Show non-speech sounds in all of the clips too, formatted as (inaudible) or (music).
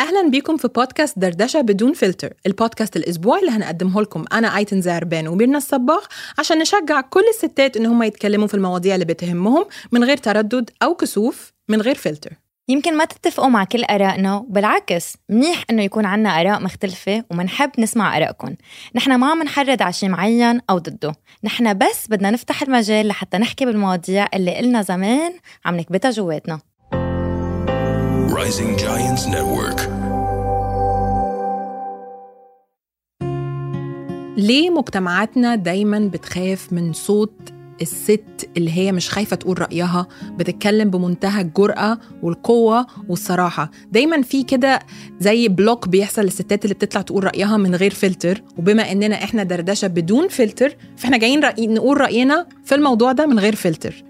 أهلا بيكم في بودكاست دردشة بدون فلتر البودكاست الأسبوعي اللي هنقدمه لكم. أنا أيتن زعربان وميرنا الصباغ عشان نشجع كل الستات إن هم يتكلموا في المواضيع اللي بتهمهم من غير تردد أو كسوف من غير فلتر. يمكن ما تتفقوا مع كل آرائنا بالعكس منيح إنه يكون عنا آراء مختلفة ومنحب نسمع آرائكم. نحن ما عم نحرض على شيء معين أو ضده. نحن بس بدنا نفتح المجال لحتى نحكي بالمواضيع اللي قلنا زمان عم نكبتها جواتنا. Rising Giants Network. ليه مجتمعاتنا دايما بتخاف من صوت الست اللي هي مش خايفة تقول رأيها بتتكلم بمنتهى الجرأة والقوة والصراحة؟ دايما في كده زي block بيحصل للستات اللي بتطلع تقول رأيها من غير فلتر وبما إننا إحنا دردشة بدون فلتر فإحنا جايين رأي نقول رأينا في الموضوع ده من غير فلتر.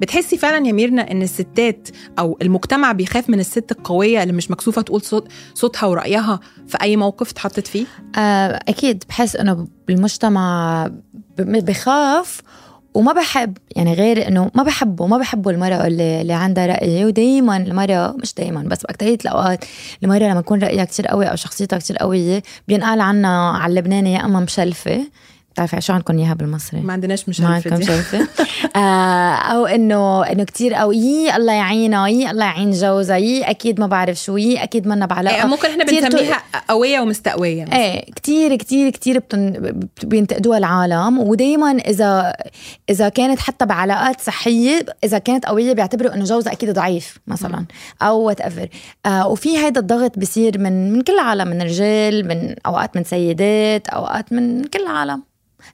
بتحسي فعلا يا ميرنا إن الستات أو المجتمع بيخاف من الست القوية اللي مش مكسوفة تقول صوت صوتها ورأيها في أي موقف اتحطت فيه؟ آه أكيد. بحس إنه بالمجتمع بخاف وما بحب. يعني غير إنه ما بحبه. ما بحبه المرأة اللي, اللي عندها رأي. ودايما المرأة مش دايما بس بأكترية الأوقات المرأة لما يكون رأيها كتير قوي أو شخصيتها كتير قوية بينقال عنها على اللبناني يا أما مشلفة. بتعرفي شو عندكم إياها بالمصري؟ ما عندناش مش ما عندكم. شايفة (laughs) آه أو إنه إنه كتير قوي الله يعينها يي الله يعين جوزها يي أكيد ما بعرف شو يي أكيد منا بعلاقه إيه، ممكن إحنا بنسميها قوية ومستقوية مثلاً. إيه كتير كتير كتير بتن... بينتقدوها العالم ودايما إذا إذا كانت حتى بعلاقات صحية إذا كانت قوية بيعتبروا إنه جوزها أكيد ضعيف مثلا أو whatever آه وفي هيدا الضغط بصير من من كل العالم من رجال من أوقات من سيدات أوقات من كل العالم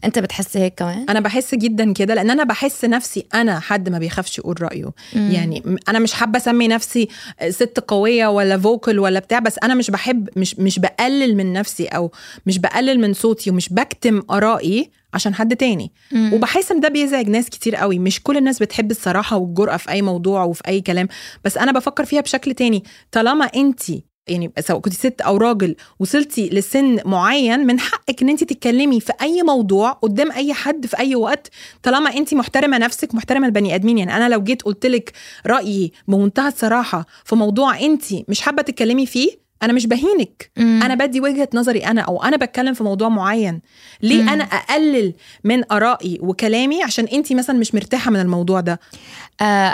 انت بتحسي هيك كمان؟ أنا بحس جدا كده لأن أنا بحس نفسي أنا حد ما بيخافش يقول رأيه. يعني م- أنا مش حابة أسمي نفسي ست قوية ولا فوكل ولا بتاع بس أنا مش بحب مش مش بقلل من نفسي أو مش بقلل من صوتي ومش بكتم آرائي عشان حد تاني. وبحس إن ده بيزعج ناس كتير قوي. مش كل الناس بتحب الصراحة والجرأة في أي موضوع وفي أي كلام بس أنا بفكر فيها بشكل تاني. طالما انت يعني سواء كنت ست أو راجل وصلتي لسن معين من حقك إن انت تتكلمي في أي موضوع قدام أي حد في أي وقت طالما انت محترمة نفسك محترمة البني آدمين. يعني أنا لو جيت قلت لك رأيي بمنتهى الصراحة في موضوع انت مش حابة تتكلمي فيه أنا مش بهينك. مم. أنا بدي وجهة نظري أنا أو أنا بتكلم في موضوع معين. ليه مم. أنا أقلل من آرائي وكلامي؟ عشان انت مثلا مش مرتاحة من الموضوع ده.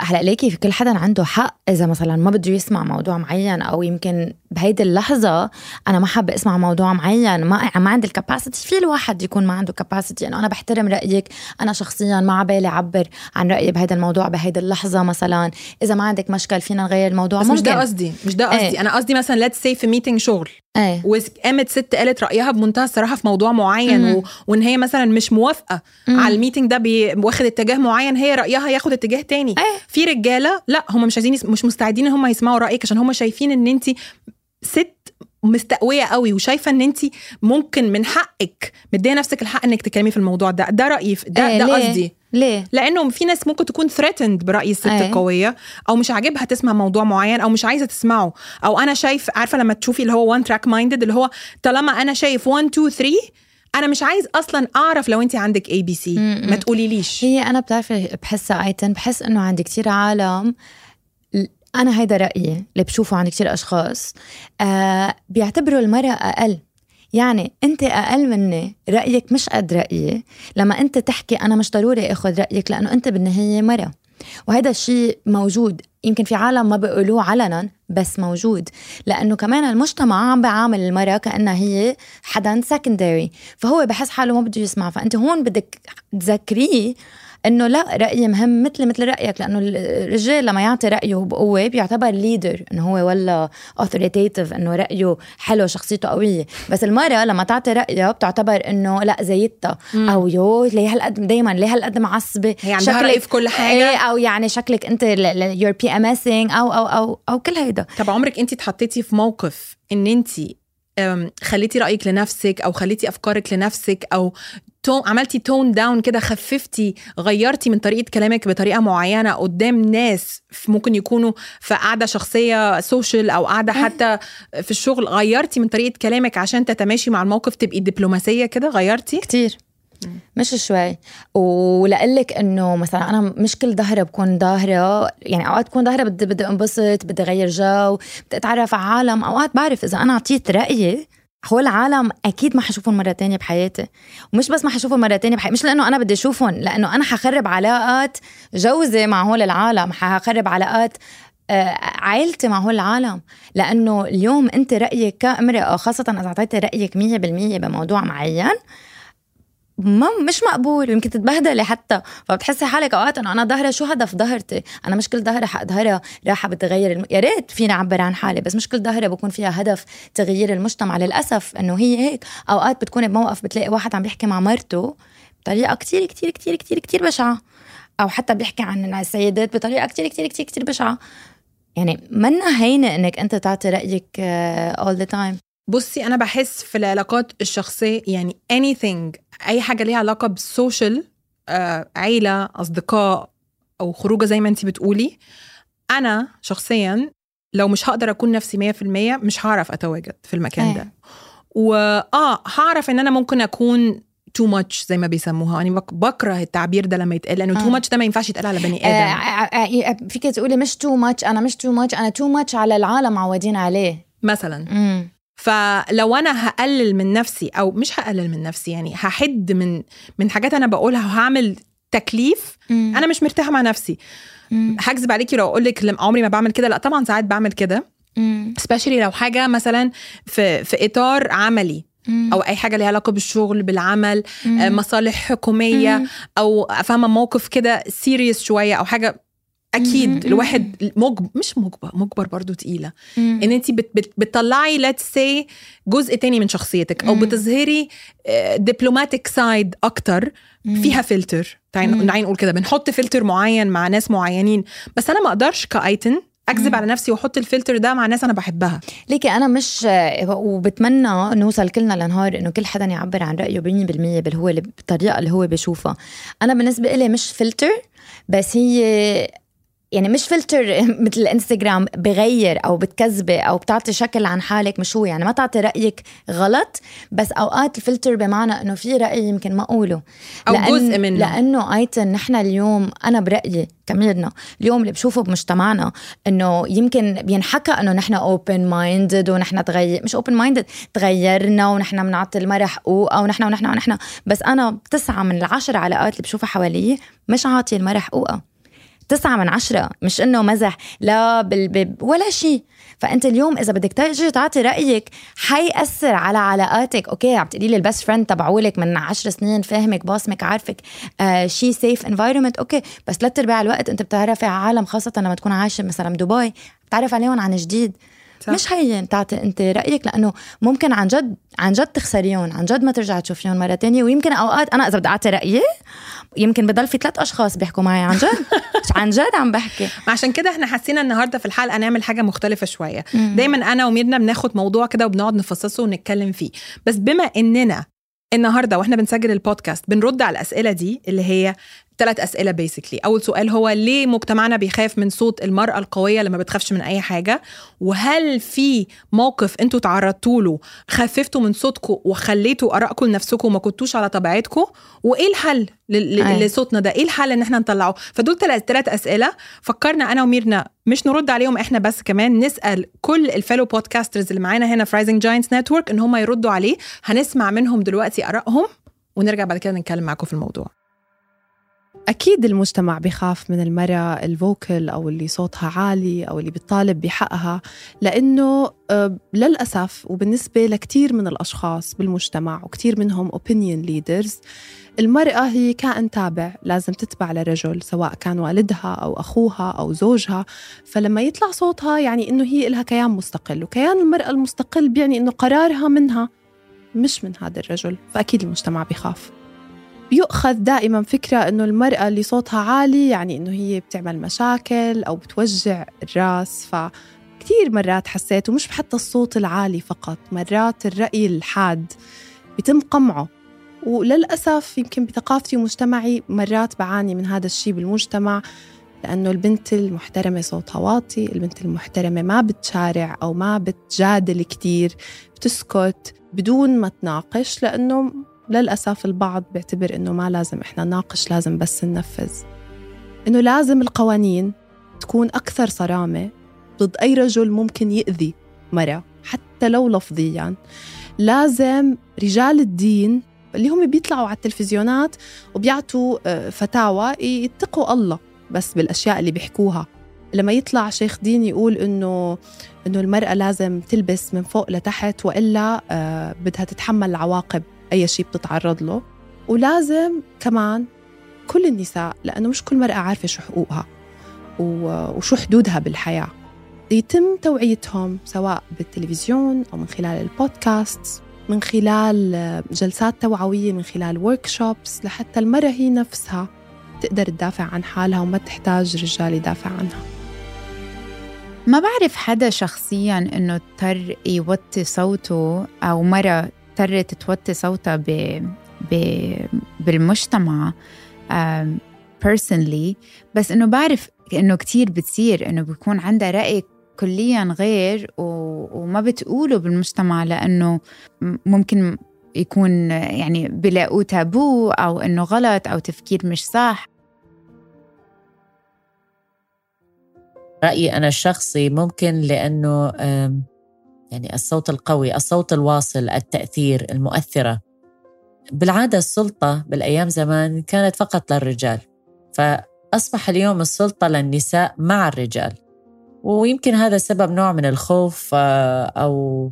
هلا ليكي في كل حدا عنده حق. إذا مثلا ما بده يسمع موضوع معين أو يمكن بهيدي اللحظة أنا ما حابة أسمع موضوع معين ما ما عندي الكاباسيتي في الواحد يكون ما عنده كاباسيتي انه أنا بحترم رأيك. أنا شخصيا ما عبالي أعبر عن رأيي بهذا الموضوع بهيدي اللحظة مثلا. إذا ما عندك مشكل فينا نغير الموضوع. بس مش ده ممكن. قصدي مش ده قصدي. إيه. أنا قصدي مثلا let's say في meeting شغل. إيه وقامت ست قالت رأيها بمنتهى الصراحة في موضوع معين مم. و... وإن هي مثلا مش موافقة مم. على ال meeting ده بي... واخد اتجاه معين هي رأيها ياخد اتجاه تاني إيه. في رجالة لا هم مش عايزين يس... مش مستعدين إن هم يسمعوا رأيك عشان هم شايفين إن انت ست مستقويه قوي وشايفة إن انت ممكن من حقك مدية نفسك الحق إنك تتكلمي في الموضوع ده. ده رأيي ده إيه، ده؟ قصدي. ليه؟ لأنه في ناس ممكن تكون threatened برأي الست أي. القوية أو مش عاجبها تسمع موضوع معين أو مش عايزة تسمعه. أو أنا شايف عارفة لما تشوفي اللي هو one track minded اللي هو طالما أنا شايف 1 2 3 أنا مش عايز أصلا أعرف لو انت عندك ABC. ما تقوليليش. هي أنا بتعرفي بحسها ايتن بحس إنه عند كتير عالم. أنا هيدا رأيي اللي بشوفه عند كتير أشخاص آه بيعتبروا المرأة أقل. يعني أنت أقل مني رأيك مش قد رأيي. لما أنت تحكي أنا مش ضروري آخذ رأيك لأنه أنت بالنهاية مرأة. وهذا الشيء موجود. يمكن في عالم ما بيقولوه علنا بس موجود. لأنه كمان المجتمع عم بيعامل المرأة كأنها هي حدا سكندري فهو بحس حاله ما بده يسمع. فأنت هون بدك تذكريه إنه لا رأيي مهم مثل مثل رأيك لأنه الرجال لما يعطي رأيه بقوة بيعتبر ليدر إنه هو ولا authoritative إنه رأيه حلو شخصيته قوية. بس المرأة لما تعطي رأيها بتعتبر إنه لا زيتها. أو you ليه هالقد دايما ليه هالقد معصبة؟ هي عندها رأي في كل حاجة. إيه أو يعني شكلك أنت you're PMS أو أو أو أو كل هيدا. طب عمرك أنت اتحطيتي في موقف إن أنت خليتي رأيك لنفسك أو خليتي أفكارك لنفسك أو tone عملتي tone down كده خففتي غيرتي من طريقة كلامك بطريقة معينة قدام ناس ممكن يكونوا في قاعدة شخصية social أو قاعدة حتى في الشغل. غيرتي من طريقة كلامك عشان تتماشي مع الموقف تبقي دبلوماسيه كده؟ غيرتي؟ كتير. مش شوي. ولقلك إنه مثلا أنا مش كل ضهرة بكون ضاهرة يعني أوقات بكون ضاهرة بدي بدي أنبسط بدي أغير جو بدي أتعرف على عالم. أوقات بعرف إذا أنا أعطيت رأيي هول العالم أكيد ما حشوفهم مرة تانية بحياتي. ومش بس ما حشوفهم مرة تانية بحياتي مش لأنه أنا بدي أشوفهم لأنه أنا حخرب علاقات جوزي مع هول العالم حخرب علاقات آه، عائلتي مع هول العالم. لأنه اليوم أنت رأيك كامرأة خاصه إذا أعطيتي رأيك 100% بموضوع معين ما مش مقبول ويمكن تتبهدلي حتى. فبتحسي حالك أوقات إنه أنا ظهري شو هدف ظهرتي أنا مش كل ظهري حظهرها راحة بتغير الم... يا ريت فيني أعبر عن حالي بس مش كل ظهري بكون فيها هدف تغيير المجتمع للأسف. إنه هي هيك. أوقات بتكوني بموقف بتلاقي واحد عم بيحكي مع مرته بطريقة كتير كتير كتير كتير كتير بشعة. أو حتى بيحكي عن السيدات بطريقة كتير كتير كتير كتير بشعة. يعني منا هينة إنك أنت تعطي رأيك all the time بصي أنا بحس في العلاقات الشخصية يعني anything أي حاجة ليها علاقة بال social آه، عيلة أصدقاء أو خروجة زي ما انت بتقولي أنا شخصيا لو مش هقدر أكون نفسي 100% مش هعرف أتواجد في المكان أيه. ده واه هعرف إن أنا ممكن أكون too much زي ما بيسموها. يعني بك- بكره التعبير ده لما يتقال لأنه too آه. much ده ما ينفعش يتقال على بني آه، آدم. آه، آه، فيك تقولي مش too much أنا مش too much أنا too much على العالم معودين عليه. مثلا. امم فلو أنا هقلل من نفسي أو مش هقلل من نفسي يعني هحد من من حاجات أنا بقولها وهعمل تكليف أنا مش مرتاحة مع نفسي. هكذب عليكي لو أقول لك عمري ما بعمل كده. لأ طبعا ساعات بعمل كده. Specially لو حاجة مثلا في في إطار عملي أو أي حاجة ليها علاقة بالشغل بالعمل آه، مصالح حكومية أو فاهمة موقف كده serious شوية أو حاجة أكيد مم. الواحد مجبر مش مجبر مجبر برضو تقيلة. إن انت بت بت بتطلعي let's say جزء تاني من شخصيتك أو. بتظهري diplomatic side أكتر فيها فلتر تعالي نقول كده بنحط فلتر معين مع ناس معينين. بس أنا ما أقدرش كأيتن أكذب. على نفسي وأحط الفلتر ده مع ناس أنا بحبها. ليكي أنا مش وبتمنى نوصل كلنا لنهار إنه كل حدا يعبر عن رأيه 100% بالهو اللي بالطريقة اللي هو بيشوفها. أنا بالنسبة لي مش فلتر بس هي يعني مش فلتر (laughs) مثل الانستغرام بغير أو بتكذبي أو بتعطي شكل عن حالك مش هو. يعني ما تعطي رأيك غلط بس أوقات الفلتر بمعنى إنه في رأي يمكن ما أقوله. أو لأن جزء منه. لأنه ايتن نحن اليوم أنا برأيي كميرنا اليوم اللي بشوفه بمجتمعنا إنه يمكن بينحكى إنه نحن open minded ونحن تغير مش open minded تغيرنا ونحن بنعطي المرأة حقوقها ونحن ونحن ونحن. بس أنا تسعة من العشر علاقات اللي بشوفها حوالي مش عاطية المرأة حقوقها تسعة من عشرة مش إنه مزح لا بال... بال... ولا شيء. فأنت اليوم إذا بدك تيجي تعطي رأيك حيأثر على علاقاتك. okay عم تقولي لي ال best friend تبعولك من عشر سنين فاهمك باسمك عارفك آه شيء safe environment okay بس ثلاث ارباع الوقت. أنت بتعرفي على عالم خاصة لما تكون عايشة مثلا بدبي بتعرف عليهم عن جديد. صح. مش هين تعطي انت رأيك لأنه ممكن عن جد عن جد تخسريهم عن جد ما ترجعي تشوفيهم مرة تانية. ويمكن أوقات أنا إذا بدي أعطي رأيي يمكن بضل في ثلاث أشخاص بيحكوا معي عن جد. (laughs) عن جد عم بحكي. عشان كده إحنا حسينا النهارده في الحلقة نعمل حاجة مختلفة شوية. دايما أنا وميرنا بناخد موضوع كده وبنقعد نفصصه ونتكلم فيه. بس بما إننا النهارده وإحنا بنسجل البودكاست بنرد على الأسئلة دي اللي هي ثلاث أسئلة basically أول سؤال هو ليه مجتمعنا بيخاف من صوت المرأة القوية اللي ما بتخافش من أي حاجة؟ وهل في موقف أنتوا تعرضتوا له خففتوا من صوتكم وخليتوا آرائكم لنفسكم وما كنتوش على طبيعتكم وإيه الحل. لصوتنا ده؟ إيه الحل إن إحنا نطلعه؟ فدول ثلاث ثلاث أسئلة. فكرنا أنا وميرنا مش نرد عليهم إحنا بس كمان نسأل كل ال fellow podcasters اللي معانا هنا في Rising Giants Network إن هم يردوا عليه. هنسمع منهم دلوقتي آرائهم ونرجع بعد كده نتكلم معاكم في الموضوع. أكيد المجتمع بخاف من المرأة الفوكل أو اللي صوتها عالي أو اللي بتطالب بحقها لأنه آه، للأسف وبالنسبة لكتير من الأشخاص بالمجتمع وكتير منهم opinion leaders المرأة هي كائن تابع لازم تتبع لرجل سواء كان والدها أو أخوها أو زوجها. فلما يطلع صوتها يعني إنه هي إلها كيان مستقل وكيان المرأة المستقل بيعني إنه قرارها منها مش من هذا الرجل. فأكيد المجتمع بخاف. بيؤخذ دائما فكرة إنه المرأة اللي صوتها عالي يعني إنه هي بتعمل مشاكل أو بتوجع الرأس. ف كثير مرات حسيت ومش حتى الصوت العالي فقط مرات الرأي الحاد بيتم قمعه. وللأسف يمكن بثقافتي ومجتمعي مرات بعاني من هذا الشيء بالمجتمع لأنه البنت المحترمة صوتها واطي البنت المحترمة ما بتشارع أو ما بتجادل كتير بتسكت بدون ما تناقش لأنه للأسف البعض بيعتبر إنه ما لازم إحنا نناقش لازم بس ننفذ. إنه لازم القوانين تكون أكثر صرامة ضد أي رجل ممكن يأذي مرة حتى لو لفظيا. لازم رجال الدين اللي هم بيطلعوا على التلفزيونات وبيعطوا آه، فتاوى يتقوا الله بس بالأشياء اللي بيحكوها. لما يطلع شيخ دين يقول إنه إنه المرأة لازم تلبس من فوق لتحت وإلا آه، بدها تتحمل عواقب أي شيء بتتعرض له. ولازم كمان كل النساء لأنه مش كل مرأة عارفة شو حقوقها وشو حدودها بالحياة. يتم توعيتهم سواء بالتلفزيون أو من خلال البودكاست من خلال جلسات توعوية من خلال ورك شوبس لحتى المرأة هي نفسها تقدر تدافع عن حالها وما تحتاج رجال يدافع عنها. ما بعرف حدا شخصيا إنه اضطر يوطي صوته أو مرة اضطرت توطي صوتها ب... ب... بالمجتمع personally. بس إنه بعرف إنه كتير بتصير إنه بيكون عندها رأي كليا غير و... وما بتقوله بالمجتمع لأنه ممكن يكون يعني بلاقوه تابو أو إنه غلط أو تفكير مش صح. رأيي أنا الشخصي ممكن لأنه يعني الصوت القوي الصوت الواصل التأثير المؤثرة. بالعادة السلطة بالأيام زمان كانت فقط للرجال فأصبح اليوم السلطة للنساء مع الرجال. ويمكن هذا سبب نوع من الخوف آه، أو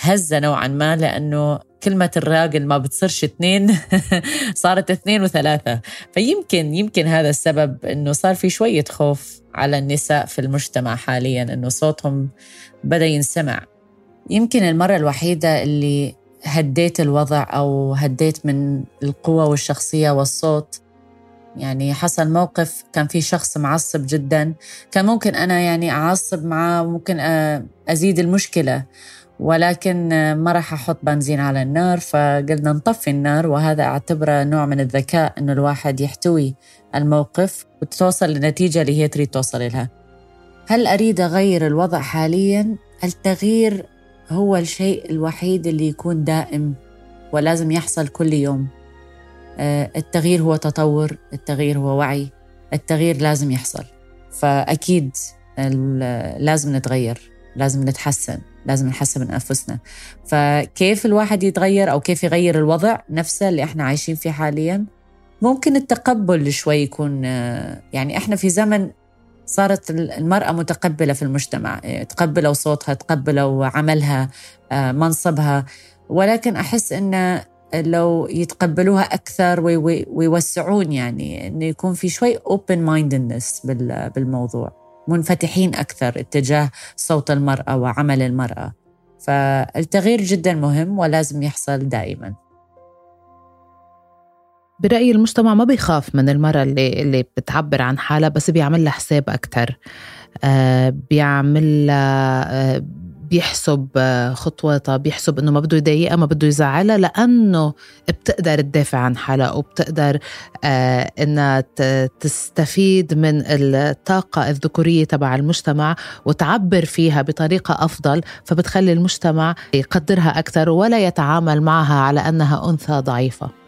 هزة نوعا ما لأنه كلمة الراجل ما بتصيرش اثنين (laughs) صارت اثنين وثلاثة. فيمكن يمكن هذا السبب إنه صار في شوية خوف على النساء في المجتمع حاليا إنه صوتهم بدأ ينسمع. يمكن المرة الوحيدة اللي هديت الوضع أو هديت من القوة والشخصية والصوت. يعني حصل موقف كان في شخص معصب جدا. كان ممكن أنا يعني أعصب معاه ممكن أزيد المشكلة. ولكن ما راح أحط بنزين على النار فقلنا نطفي النار. وهذا أعتبره نوع من الذكاء أنه الواحد يحتوي الموقف وتوصل لنتيجة اللي هي تريد توصل لها هل أريد أغير الوضع حاليا؟ التغيير هو الشيء الوحيد اللي يكون دائم ولازم يحصل كل يوم. آه، التغيير هو تطور التغيير هو وعي التغيير لازم يحصل. فأكيد لازم نتغير لازم نتحسن لازم نحسن من أنفسنا. فكيف الواحد يتغير أو كيف يغير الوضع نفسه اللي إحنا عايشين فيه حاليا؟ ممكن التقبل شوي يكون يعني إحنا في زمن صارت المرأة متقبلة في المجتمع تقبلوا صوتها تقبلوا عملها منصبها. ولكن أحس أن لو يتقبلوها أكثر ويوسعون يعني أنه يكون في شوي open mindedness بالموضوع منفتحين أكثر اتجاه صوت المرأة وعمل المرأة. فالتغيير جدا مهم ولازم يحصل دائما. برأيي المجتمع ما بيخاف من المرأة اللي, اللي بتعبر عن حالها بس بيعمل لها حساب أكثر آه بيعمل لها آه بيحسب آه، خطواتها بيحسب إنه ما بده يضايقها ما بده يزعلها لأنه بتقدر تدافع عن حالها وبتقدر آه إنها تستفيد من الطاقة الذكورية تبع المجتمع وتعبر فيها بطريقة أفضل. فبتخلي المجتمع يقدرها أكثر ولا يتعامل معها على أنها أنثى ضعيفة.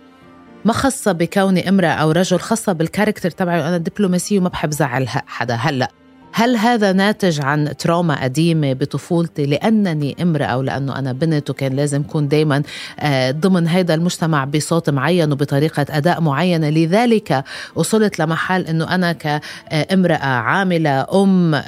ما خاصة بكوني امرأة أو رجل خاصة بال character تبعي أنا دبلوماسية وما بحب زعل حدا. هلأ هل هذا ناتج عن trauma قديمة بطفولتي؟ لأنني امرأة أو لأنه أنا بنت وكان لازم أكون دايما آه، ضمن هذا المجتمع بصوت معين وبطريقة أداء معينة. لذلك وصلت لمحل أنه أنا كامرأة عاملة أم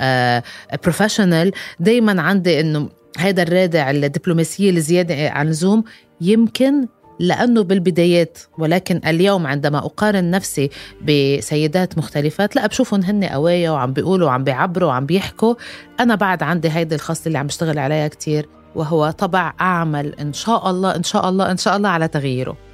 professional آه، دايما عندي أنه هذا الرادع الدبلوماسية الزيادة عن اللزوم يمكن لأنه بالبدايات ولكن اليوم عندما أقارن نفسي بسيدات مختلفات لا بشوفهم هن قوايا وعم بيقولوا وعم بيعبروا وعم بيحكوا. أنا بعد عندي هيدي الخصلة اللي عم بشتغل عليها كتير وهو طبع أعمل إن شاء الله إن شاء الله إن شاء الله على تغييره.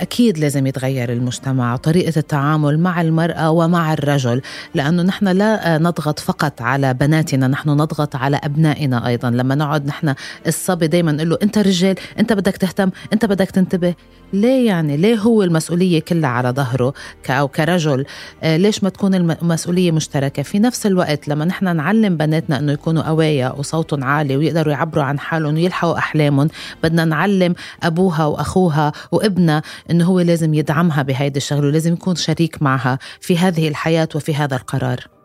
أكيد لازم يتغير المجتمع طريقة التعامل مع المرأة ومع الرجل لأنه نحن لا نضغط فقط على بناتنا نحن نضغط على أبنائنا أيضا. لما نقعد نحن الصبي دايما نقول له أنت رجال أنت بدك تهتم أنت بدك تنتبه. ليه يعني ليه هو المسؤولية كلها على ظهره أو كرجل. آه، ليش ما تكون المسؤولية مشتركة؟ في نفس الوقت لما نحن نعلم بناتنا أنه يكونوا قوايا وصوتهم عالي ويقدروا يعبروا عن حالهم ويلحقوا أحلامهم بدنا نعلم أبوها وأخوها وابنها أنه هو لازم يدعمها بهيدي الشغلة ولازم يكون شريك معها في هذه الحياة وفي هذا القرار.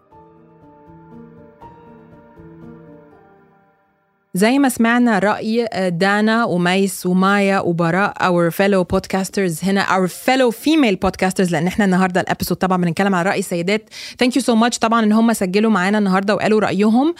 زي ما سمعنا رأي دانا وميس ومايا وبراء our fellow podcasters هنا our fellow female podcasters لأن إحنا النهارده الابيسود طبعا بنتكلم عن رأي السيدات. Thank you so much طبعا إن هم سجلوا معانا النهارده وقالوا رأيهم.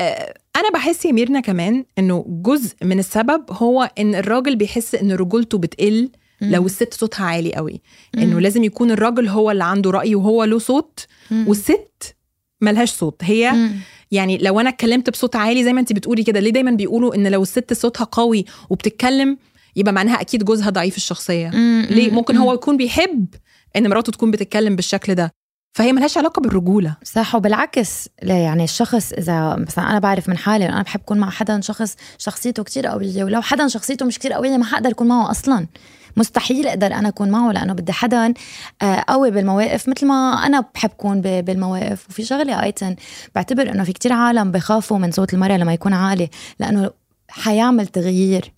آه، أنا بحس يا ميرنا كمان إنه جزء من السبب هو إن الراجل بيحس إن رجولته بتقل. لو الست صوتها عالي قوي. إنه لازم يكون الراجل هو اللي عنده رأي وهو له صوت والست ملهاش صوت. هي يعني لو أنا اتكلمت بصوت عالي زي ما انت بتقولي كده ليه دايما بيقولوا إن لو الست صوتها قوي وبتتكلم يبقى معناها أكيد جوزها ضعيف الشخصية؟ ليه؟ ممكن هو يكون بيحب إن مراته تكون بتتكلم بالشكل ده. فهي ملهاش علاقة بالرجولة. صح وبالعكس لا يعني الشخص إذا مثلا أنا بعرف من حالي أنا بحب أكون مع حدا شخص شخصيته كتير قويه ولو حدا شخصيته مش كتير قويه ما حقدر أكون معه أصلا. مستحيل أقدر أنا أكون معه لأنه بدي حدا آه، قوي بالمواقف مثل ما أنا بحب كون بالمواقف. وفي شغلة ايتن بعتبر إنه في كتير عالم بخافوا من صوت المرأة لما يكون عالي لأنه حيعمل تغيير.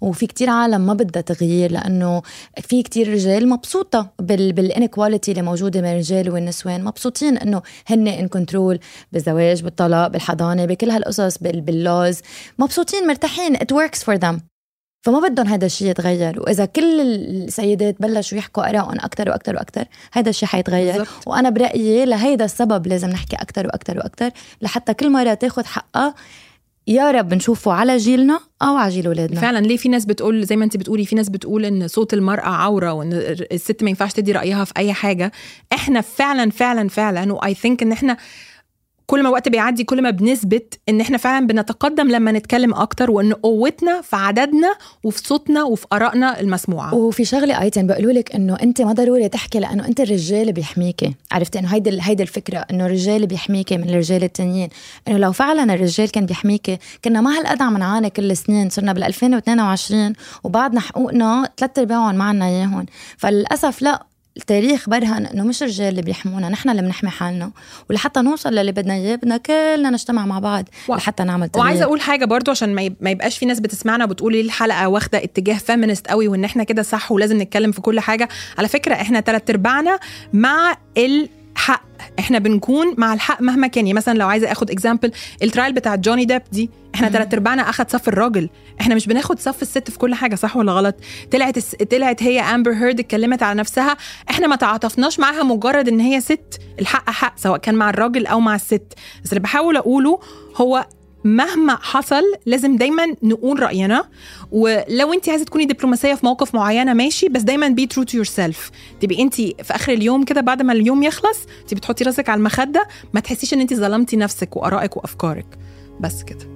وفي كتير عالم ما بدها تغيير لأنه في كتير رجال مبسوطة بال inequality اللي موجودة بين الرجال والنسوان مبسوطين إنه هن in control بالزواج بالطلاق بالحضانة بكل هالقصص بال laws. مبسوطين مرتاحين. It works for them. فما بدهم هذا الشيء يتغير. وإذا كل السيدات بلشوا يحكوا آرائهم أكثر وأكثر وأكثر هذا الشيء حيتغير. بالزبط. وأنا برأيي لهيدا السبب لازم نحكي أكثر وأكثر وأكثر لحتى كل مرة تاخذ حقها يا رب نشوفه على جيلنا أو على جيل أولادنا. فعلا ليه في ناس بتقول زي ما أنت بتقولي في ناس بتقول إن صوت المرأة عورة وإن الست ما ينفعش تدي رأيها في أي حاجة. إحنا فعلا فعلا فعلا واي ثينك إن إحنا كل ما الوقت بيعدي كل ما بنثبت إن إحنا فعلا بنتقدم لما نتكلم أكتر وإن قوتنا في عددنا وفي صوتنا وفي آرائنا المسموعة. وفي شغلة أيتن بيقولوا لك إنه أنت ما ضروري تحكي لأنه أنت الرجال بيحميكي. عرفتي؟ إنه هيدي هيدي الفكرة إنه الرجال بيحميكي من الرجال التانيين. إنه لو فعلا الرجال كان بيحميكي كنا ما هالقد عم نعاني كل السنين. صرنا بال 2022 وبعدنا حقوقنا ثلاث أرباعهم ما عنا إياهم. فللأسف لا التاريخ برهن إنه مش الرجال اللي بيحمونا نحن اللي بنحمي حالنا. ولحتى نوصل للي بدنا إياه بدنا كلنا نجتمع مع بعض و... لحتى نعمل تغيير. وعايزه أقول حاجة برضو عشان ما يبقاش في ناس بتسمعنا وبتقول الحلقة واخدة اتجاه feminist قوي وإن إحنا كده صح ولازم نتكلم في كل حاجة. على فكرة إحنا ثلاث أرباعنا مع ال حق. إحنا بنكون مع الحق مهما كان. يعني مثلا لو عايزة آخد example ال trial بتاع جوني ديب دي إحنا ثلاث أرباعنا أخد صف الراجل. إحنا مش بناخد صف الست في كل حاجة صح ولا غلط؟ طلعت طلعت هي امبر هيرد اتكلمت على نفسها. إحنا ما تعاطفناش معاها مجرد إن هي ست. الحق حق سواء كان مع الراجل أو مع الست. بس اللي بحاول أقوله هو مهما حصل لازم دايما نقول رأينا. ولو انت عايزة تكوني دبلوماسية في موقف معينة ماشي بس دايما be true to yourself تبقي انت في آخر اليوم كده بعد ما اليوم يخلص انت بتحطي راسك على المخدة ما تحسيش إن انت ظلمتي نفسك وآرائك وأفكارك. بس كده.